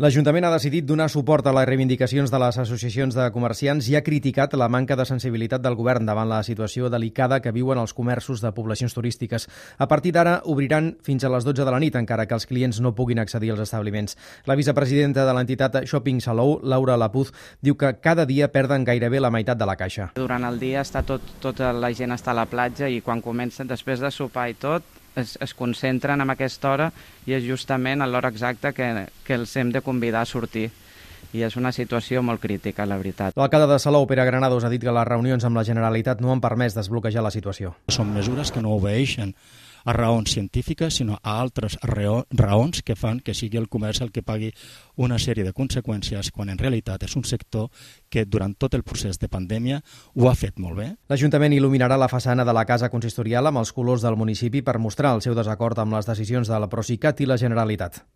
L'Ajuntament ha decidit donar suport a les reivindicacions de les associacions de comerciants i ha criticat la manca de sensibilitat del govern davant la situació delicada que viuen els comerços de poblacions turístiques. A partir d'ara obriran fins a les 12 de la nit, encara que els clients no puguin accedir als establiments. La vicepresidenta de l'entitat Shopping Salou, Laura Lapuz, diu que cada dia perden gairebé la meitat de la caixa. Durant el dia està tot, tota la gent està a la platja i quan comencen, després de sopar i tot, es, es concentren en aquesta hora i és justament a l'hora exacta que, que els hem de convidar a sortir i és una situació molt crítica, la veritat. L'alcalde de Salou, Pere Granados, ha dit que les reunions amb la Generalitat no han permès desbloquejar la situació. Són mesures que no obeixen a raons científiques, sinó a altres raons que fan que sigui el comerç el que pagui una sèrie de conseqüències quan en realitat és un sector que durant tot el procés de pandèmia ho ha fet molt bé. L'Ajuntament il·luminarà la façana de la Casa Consistorial amb els colors del municipi per mostrar el seu desacord amb les decisions de la Procicat i la Generalitat.